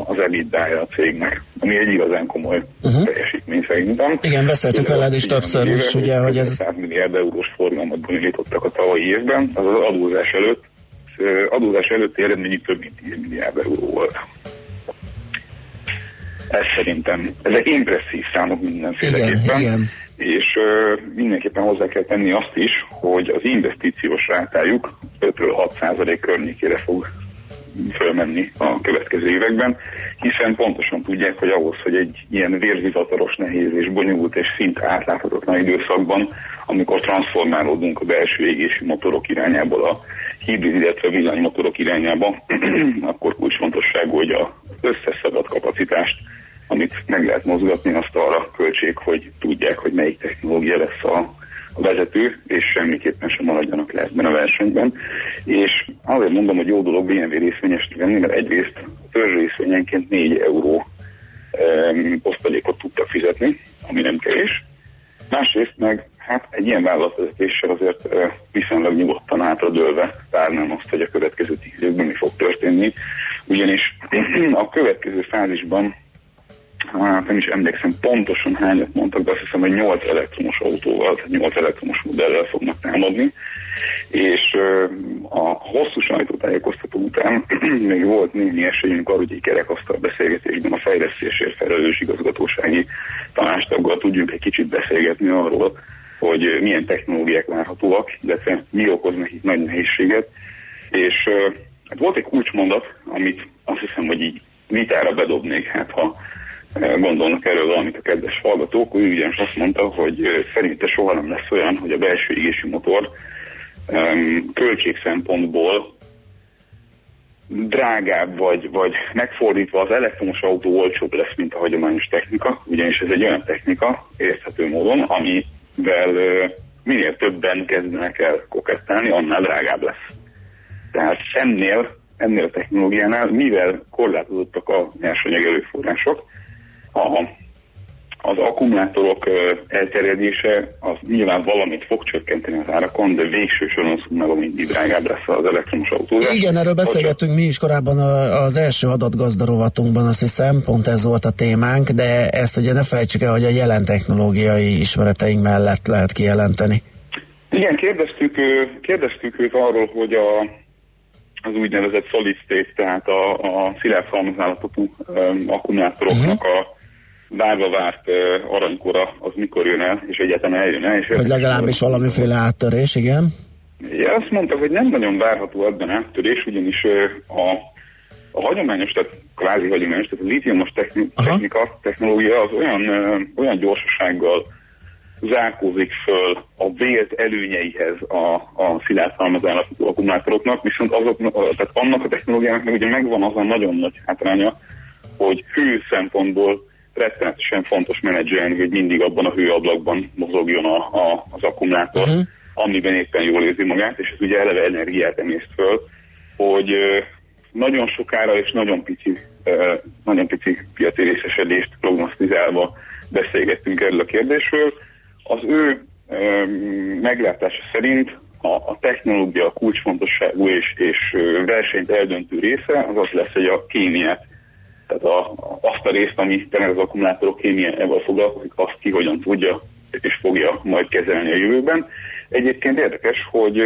az ebitdája a cégnek, ami egy igazán komoly uh-huh. teljesítmény szerintem. Igen, beszéltük veled is többször is, ugye, hogy ez... 100 milliárd eurós forgalmat bonyolítottak a tavalyi évben, az az adózás előtt, adózás előtti eredményük több mint 10 milliárd euró volt. Ez szerintem, ezek impresszív számok mindenféleképpen. Igen, igen. És mindenképpen hozzá kell tenni azt is, hogy az investíciós rátájuk 5-ről 6 százalék környékére fog fölmenni a következő években, hiszen pontosan tudják, hogy ahhoz, hogy egy ilyen vérzivataros, nehéz és bonyolult és szinte átláthatatlan időszakban, amikor transformálódunk a belső égési motorok irányából a hibrid, illetve villanymotorok irányába, [clears throat] akkor kulcsfontosságú, hogy az összes szabad kapacitást, amit meg lehet mozgatni, azt arra költség, hogy tudják, hogy melyik technológia lesz a a vezető, és semmiképpen sem maradjanak le ebben a versenyben. És azért mondom, hogy jó dolog BMW részvényes venni, mert egyrészt törzs részvényenként 4 euró um, osztalékot tudtak fizetni, ami nem kevés. Másrészt meg hát egy ilyen vállalatvezetéssel azért uh, viszonylag nyugodtan hátradőlve várnám azt, hogy a következő tíz évben mi fog történni, ugyanis a következő fázisban hát nem is emlékszem pontosan hányat mondtak, de azt hiszem, hogy 8 elektromos autóval, tehát 8 elektromos modellel fognak támadni, és a hosszú sajtótájékoztató után [clears throat] még volt némi esélyünk arra, hogy egy kerekasztal beszélgetésben a fejlesztésért felelős igazgatósági tanástaggal tudjunk egy kicsit beszélgetni arról, hogy milyen technológiák várhatóak, illetve mi okoz nekik nagy nehézséget. És hát volt egy kulcsmondat, amit azt hiszem, hogy így vitára bedobnék, hát ha gondolnak erről valamit a kedves hallgatók, ő ugyanis azt mondta, hogy szerinte soha nem lesz olyan, hogy a belső égési motor költség szempontból drágább, vagy, vagy megfordítva az elektromos autó olcsóbb lesz, mint a hagyományos technika, ugyanis ez egy olyan technika, érthető módon, amivel minél többen kezdenek el kokettálni, annál drágább lesz. Tehát ennél, ennél a technológiánál, mivel korlátozottak a nyersanyag erőforrások, a, az akkumulátorok elterjedése az nyilván valamit fog csökkenteni az árakon, de végső soron meg mindig drágább lesz az elektromos autó. Igen, erről beszélgettünk mi is korábban az első adatgazdarovatunkban, azt hiszem, pont ez volt a témánk, de ezt ugye ne felejtsük el, hogy a jelen technológiai ismereteink mellett lehet kijelenteni. Igen, kérdeztük, kérdeztük őt arról, hogy a, az úgynevezett solid state, tehát a, a szilárd halmazállapotú akkumulátoroknak uh-huh. a várva várt aranykora az mikor jön el, és egyáltalán eljön el. És hogy legalábbis valamiféle áttörés, igen? Ja, azt mondta, hogy nem nagyon várható ebben áttörés, ugyanis a, a hagyományos, tehát kvázi hagyományos, tehát a litiumos techni- technika, technológia az olyan, olyan gyorsasággal zárkózik föl a vélt előnyeihez a, a szilárd halmazállapotú akkumulátoroknak, viszont azok, tehát annak a technológiának meg ugye megvan az a nagyon nagy hátránya, hogy hő szempontból rettenetesen fontos menedzselni, hogy mindig abban a hőablakban mozogjon a, a, az akkumulátor, uh-huh. amiben éppen jól érzi magát, és ez ugye eleve energiát emészt föl, hogy nagyon sokára és nagyon pici, nagyon pici piaci részesedést prognosztizálva beszélgettünk erről a kérdésről. Az ő meglátása szerint a, a technológia kulcsfontosságú és, és versenyt eldöntő része az az lesz, hogy a kémiát tehát a, azt a részt, ami tényleg az akkumulátorok kémiával foglalkozik, azt ki hogyan tudja és fogja majd kezelni a jövőben. Egyébként érdekes, hogy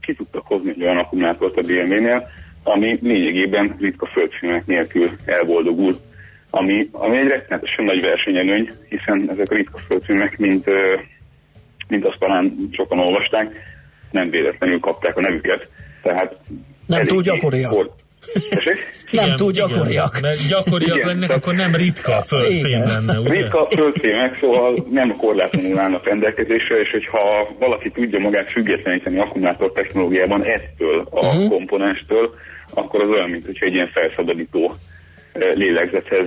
ki tudtak hozni egy olyan akkumulátort a BMW-nél, ami lényegében ritka földfilmek nélkül elboldogul, ami, ami egy rettenetesen nagy versenyelőny, hiszen ezek a ritka földfilmek, mint, mint azt talán sokan olvasták, nem véletlenül kapták a nevüket. Tehát nem túl gyakoriak. nem igen, túl gyakoriak. Igen, mert gyakoriak igen, lennek, akkor nem ritka földfém lenne, ugye? Ritka földfémek, szóval nem korlátlanul állnak rendelkezésre, és hogyha valaki tudja magát függetleníteni akkumulátor technológiában ettől a uh-huh. komponenstől, akkor az olyan, mint egy ilyen felszabadító lélegzethez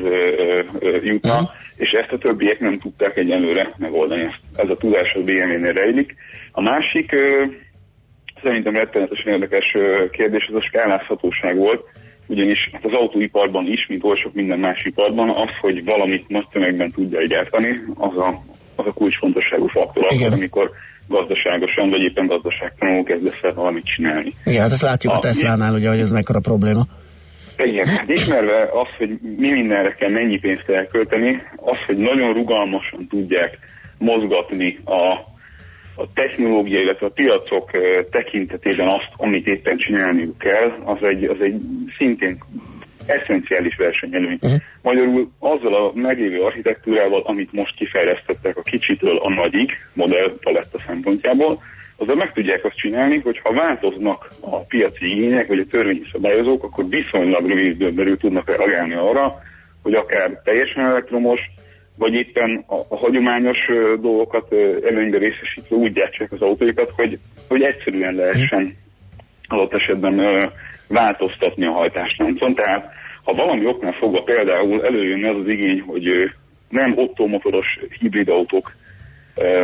jutna, uh-huh. és ezt a többiek nem tudták egyenlőre megoldani. Ez a tudás a BMW-nél rejlik. A másik szerintem rettenetesen érdekes kérdés, ez a skálázhatóság volt, ugyanis hát az autóiparban is, mint oly sok minden más iparban, az, hogy valamit nagy tömegben tudja gyártani, az a, az a kulcsfontosságú faktor, akkor, amikor gazdaságosan, vagy éppen gazdaságtalanul kezdesz el valamit csinálni. Igen, hát ezt látjuk a, a Tesla-nál, ugye, hogy ez mekkora probléma. Igen, hát ismerve azt, hogy mi mindenre kell mennyi pénzt elkölteni, az, hogy nagyon rugalmasan tudják mozgatni a a technológia, illetve a piacok tekintetében azt, amit éppen csinálniuk kell, az egy, az egy szintén eszenciális versenyelőny. Uh-huh. Magyarul azzal a meglévő architektúrával, amit most kifejlesztettek a kicsitől a nagyig, modell paletta szempontjából, azzal meg tudják azt csinálni, hogy ha változnak a piaci igények, vagy a törvényi szabályozók, akkor viszonylag rövid időn belül tudnak reagálni arra, hogy akár teljesen elektromos, vagy éppen a, a hagyományos dolgokat előnybe részesítve úgy gyártsák az autóikat, hogy, hogy egyszerűen lehessen adott esetben változtatni a hajtásláncon. Tehát ha valami oknál fogva például előjön az az igény, hogy nem ottomotoros hibrid autók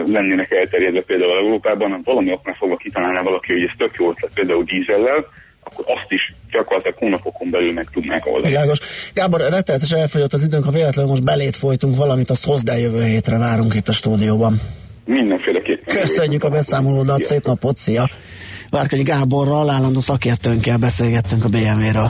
lennének elterjedve például Európában, hanem valami oknál fogva kitalálná valaki, hogy ez tök jó ötlet például dízellel, akkor azt is gyakorlatilag hónapokon belül meg tudnánk oldani. Világos. Gábor, rettenetes elfogyott az időnk, ha véletlenül most belét folytunk valamit, azt hozd el jövő hétre, várunk itt a stúdióban. Mindenféleképpen. Köszönjük a beszámolódat, szép napot, szia! Várkagy Gáborral, állandó szakértőnkkel beszélgettünk a BMW-ről.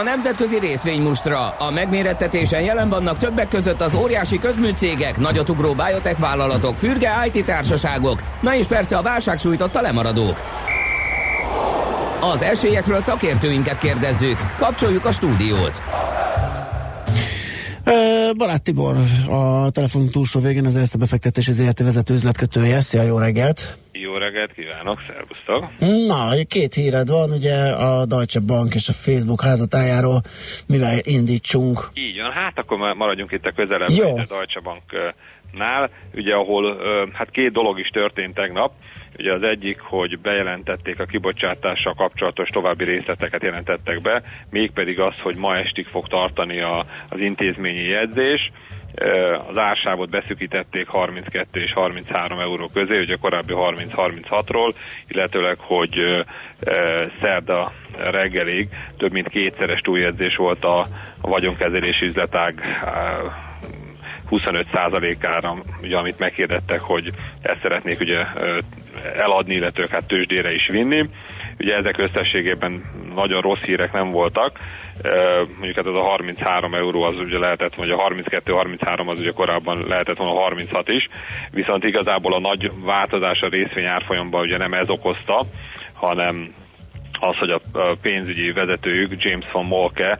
A nemzetközi részvénymustra. A megmérettetésen jelen vannak többek között az óriási közműcégek, nagyotugró biotech vállalatok, fürge IT társaságok, na és persze a válság sújtotta lemaradók. Az esélyekről szakértőinket kérdezzük. Kapcsoljuk a stúdiót. Barát Tibor, a telefonunk túlsó végén az Erste befektetési ZRT vezető üzletkötője. Szia, jó reggelt! Kívánok, szervusztok! Na, két híred van, ugye a Deutsche Bank és a Facebook házatájáról, mivel indítsunk. Így van, hát akkor maradjunk itt a közelebb Jó. a Deutsche Banknál, ugye ahol hát két dolog is történt tegnap. Ugye az egyik, hogy bejelentették a kibocsátással kapcsolatos további részleteket jelentettek be, mégpedig az, hogy ma estig fog tartani a, az intézményi jegyzés, az ársávot beszűkítették 32 és 33 euró közé, ugye korábbi 30-36-ról, illetőleg, hogy szerda reggelig több mint kétszeres túljegyzés volt a, a vagyonkezelési üzletág 25%-ára, ugye, amit meghirdettek, hogy ezt szeretnék ugye eladni, illetve hát tőzsdére is vinni. Ugye ezek összességében nagyon rossz hírek nem voltak, mondjuk hát az a 33 euró az ugye lehetett, vagy a 32-33 az ugye korábban lehetett volna 36 is, viszont igazából a nagy változás a részvény árfolyamban ugye nem ez okozta, hanem az, hogy a pénzügyi vezetőjük, James von Molke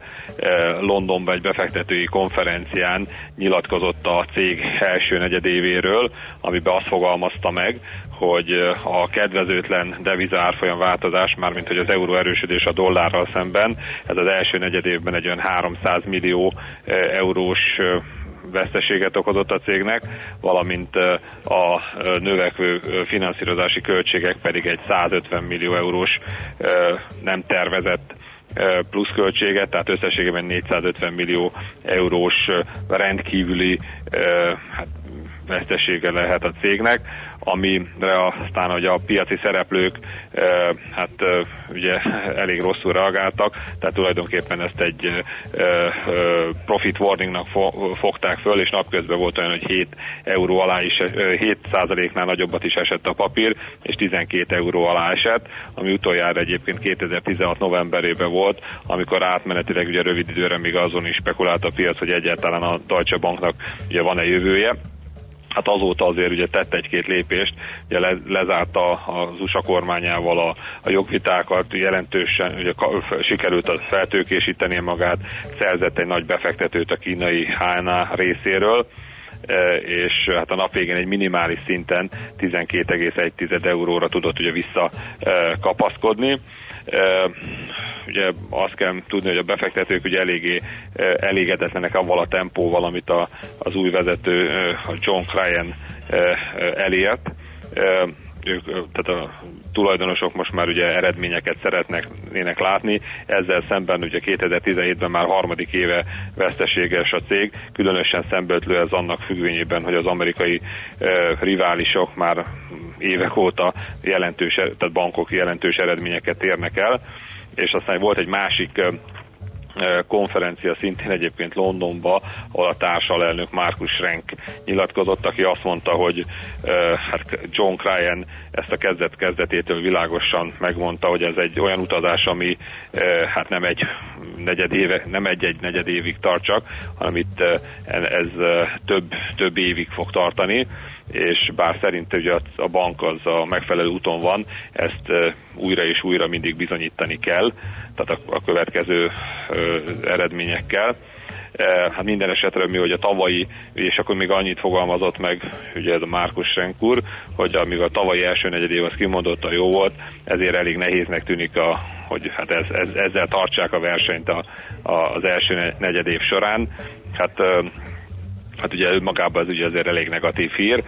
Londonban egy befektetői konferencián nyilatkozott a cég első negyedévéről, amiben azt fogalmazta meg, hogy a kedvezőtlen deviza árfolyam változás, mármint hogy az euró erősödés a dollárral szemben, ez az első negyedévben egy olyan 300 millió eurós veszteséget okozott a cégnek, valamint a növekvő finanszírozási költségek pedig egy 150 millió eurós nem tervezett pluszköltséget, tehát összességében 450 millió eurós rendkívüli hát, vesztesége lehet a cégnek amire aztán hogy a piaci szereplők hát ugye elég rosszul reagáltak, tehát tulajdonképpen ezt egy profit warningnak fogták föl, és napközben volt olyan, hogy 7 euró alá is, 7 százaléknál nagyobbat is esett a papír, és 12 euró alá esett, ami utoljára egyébként 2016 novemberében volt, amikor átmenetileg ugye rövid időre még azon is spekulált a piac, hogy egyáltalán a Deutsche Banknak ugye van-e jövője hát azóta azért ugye tett egy-két lépést, ugye le, lezárta az USA kormányával a, a jogvitákat, jelentősen ugye sikerült a feltőkésíteni magát, szerzett egy nagy befektetőt a kínai HNA részéről, e, és hát a nap végén egy minimális szinten 12,1 euróra tudott ugye visszakapaszkodni. Ugye azt kell tudni, hogy a befektetők ugye eléggé elégedetlenek avval a tempóval, amit a, az új vezető John Cryan elért. Ők, tehát a tulajdonosok most már ugye eredményeket szeretnének látni, ezzel szemben ugye 2017-ben már harmadik éve veszteséges a cég, különösen szembeötlő ez annak függvényében, hogy az amerikai riválisok már évek óta jelentős, tehát bankok jelentős eredményeket érnek el, és aztán volt egy másik konferencia szintén egyébként Londonba, ahol a társalelnök Markus Schrenk nyilatkozott, aki azt mondta, hogy hát John Cryan ezt a kezdet kezdetétől világosan megmondta, hogy ez egy olyan utazás, ami hát nem egy negyed éve, nem egy-egy negyed évig tart csak, hanem itt ez több, több évig fog tartani és bár szerint ugye a bank az a megfelelő úton van, ezt újra és újra mindig bizonyítani kell, tehát a, következő eredményekkel. Hát minden esetre mi, hogy a tavalyi, és akkor még annyit fogalmazott meg, ugye ez a Márkus Senkur, hogy amíg a tavalyi első negyedév az kimondotta jó volt, ezért elég nehéznek tűnik, a, hogy hát ez, ez, ezzel tartsák a versenyt a, a, az első negyedév során. Hát hát ugye önmagában ez ugye azért elég negatív hír.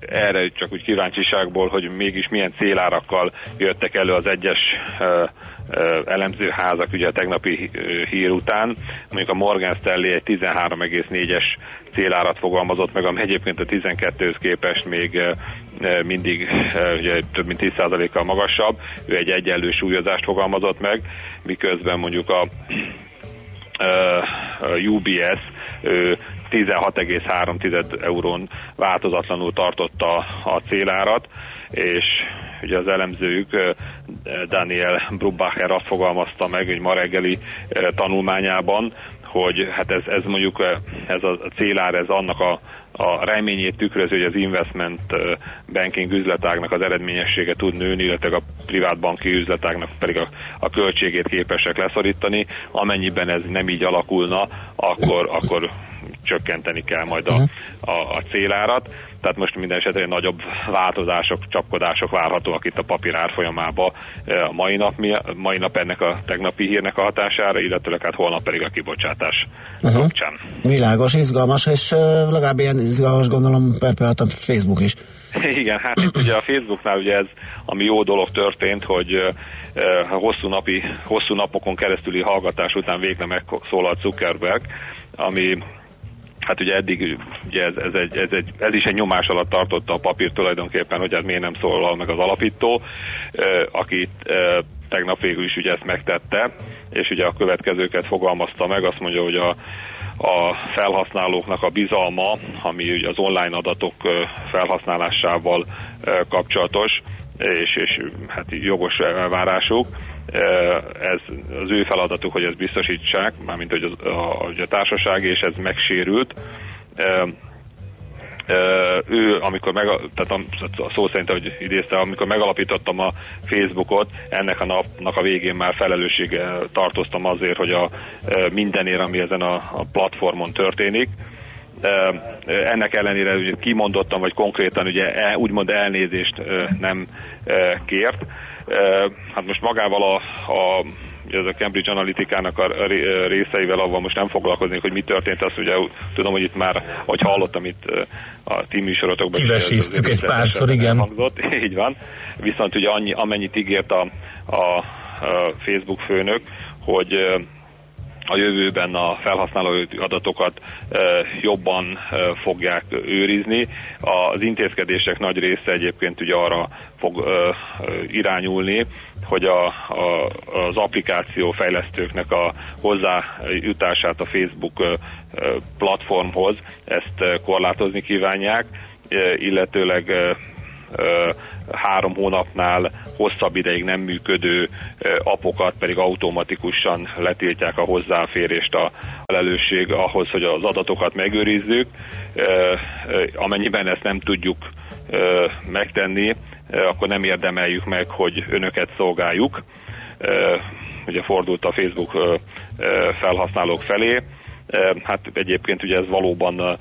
Erre csak úgy kíváncsiságból, hogy mégis milyen célárakkal jöttek elő az egyes elemzőházak ugye a tegnapi hír után. Mondjuk a Morgan Stanley egy 13,4-es célárat fogalmazott meg, ami egyébként a 12-höz képest még mindig ugye, több mint 10%-kal magasabb. Ő egy egyenlő súlyozást fogalmazott meg, miközben mondjuk a UBS 16,3 eurón változatlanul tartotta a célárat, és ugye az elemzőjük Daniel Brubacher azt fogalmazta meg, hogy ma reggeli tanulmányában, hogy hát ez, ez mondjuk ez a célár, ez annak a, a reményét tükröző, hogy az investment banking üzletágnak az eredményessége tud nőni, illetve a privát banki üzletágnak pedig a, a költségét képesek leszorítani. Amennyiben ez nem így alakulna, akkor, akkor csökkenteni kell majd a, a, a célárat. Tehát most minden esetre nagyobb változások, csapkodások várhatóak itt a papír árfolyamában e, a mai nap, mai nap ennek a tegnapi hírnek a hatására, illetőleg hát holnap pedig a kibocsátás uh-huh. kapcsán. Világos, izgalmas, és uh, legalább ilyen izgalmas gondolom per a Facebook is. Igen, hát itt ugye a Facebooknál ugye ez, ami jó dolog történt, hogy uh, hosszú, napi, hosszú napokon keresztüli hallgatás után végre megszólalt Zuckerberg, ami hát ugye eddig ugye ez, ez, egy, ez, egy, ez is egy nyomás alatt tartotta a papír tulajdonképpen, hogy ez miért nem szólal meg az alapító, akit tegnap végül is ugye ezt megtette, és ugye a következőket fogalmazta meg, azt mondja, hogy a, a felhasználóknak a bizalma, ami ugye az online adatok felhasználásával kapcsolatos, és, és hát jogos elvárásuk, ez az ő feladatuk, hogy ezt biztosítsák, mármint hogy a, a, a társaság, és ez megsérült. Ő, amikor meg, tehát a szó szerint, hogy idézte, amikor megalapítottam a Facebookot, ennek a napnak a végén már felelőssége tartoztam azért, hogy a mindenért, ami ezen a, a platformon történik, ennek ellenére ugye kimondottam, vagy konkrétan ugye el, úgymond elnézést nem kért, Hát most magával a, a ez a Cambridge Analytica-nak a részeivel, avval most nem foglalkoznék, hogy mi történt, azt ugye tudom, hogy itt már, hogy hallottam itt a tíműsorotokban. Kiveséztük egy párszor, igen. Hangzott, [laughs] így van. Viszont ugye annyi, amennyit ígért a, a, a Facebook főnök, hogy a jövőben a felhasználói adatokat jobban fogják őrizni. Az intézkedések nagy része egyébként ugye arra fog irányulni, hogy a, a, az applikáció fejlesztőknek a hozzájutását a Facebook platformhoz ezt korlátozni kívánják, illetőleg három hónapnál hosszabb ideig nem működő apokat pedig automatikusan letiltják a hozzáférést a, felelősség ahhoz, hogy az adatokat megőrizzük. Amennyiben ezt nem tudjuk megtenni, akkor nem érdemeljük meg, hogy önöket szolgáljuk. Ugye fordult a Facebook felhasználók felé. Hát egyébként ugye ez valóban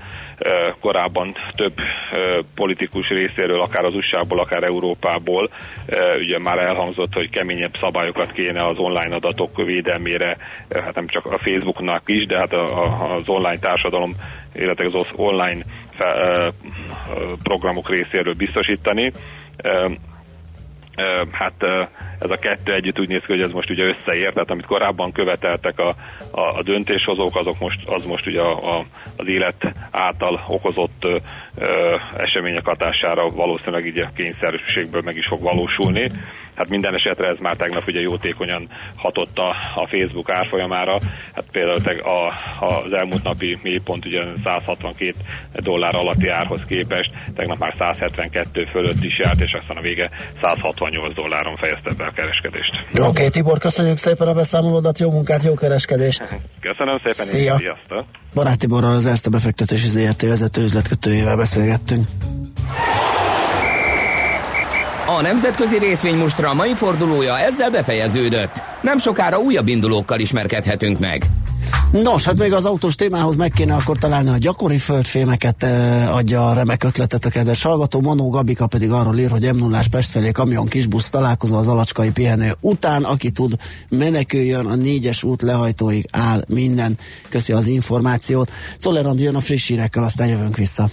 korábban több politikus részéről, akár az USA-ból, akár Európából, ugye már elhangzott, hogy keményebb szabályokat kéne az online adatok védelmére, hát nem csak a Facebooknak is, de hát az online társadalom, illetve az online programok részéről biztosítani hát ez a kettő együtt úgy néz ki, hogy ez most ugye összeér, tehát amit korábban követeltek a, a, a döntéshozók, azok most, az most ugye a, a, az élet által okozott ö, események hatására valószínűleg így a kényszerűségből meg is fog valósulni. Hát minden esetre ez már tegnap ugye jótékonyan hatott a, a Facebook árfolyamára. Hát például a, az elmúlt napi mélypont ugye 162 dollár alatti árhoz képest, tegnap már 172 fölött is járt, és aztán a vége 168 dolláron fejezte be a kereskedést. Oké, okay, Tibor, köszönjük szépen a beszámolódat, jó munkát, jó kereskedést! [laughs] Köszönöm szépen, Szia. és sziasztok! Barát Tiborral az Erste befektetési ZRT vezető üzletkötőjével beszélgettünk. A nemzetközi részvénymustra mai fordulója ezzel befejeződött. Nem sokára újabb indulókkal ismerkedhetünk meg. Nos, hát még az autós témához meg kéne akkor találni a gyakori földfémeket eh, adja a remek ötletet a kedves hallgató. Manó Gabika pedig arról ír, hogy m 0 Pest felé kamion kisbusz találkozó az alacskai pihenő után, aki tud meneküljön a négyes út lehajtóig áll minden. Köszi az információt. Czoller jön a friss hírekkel, aztán jövünk vissza.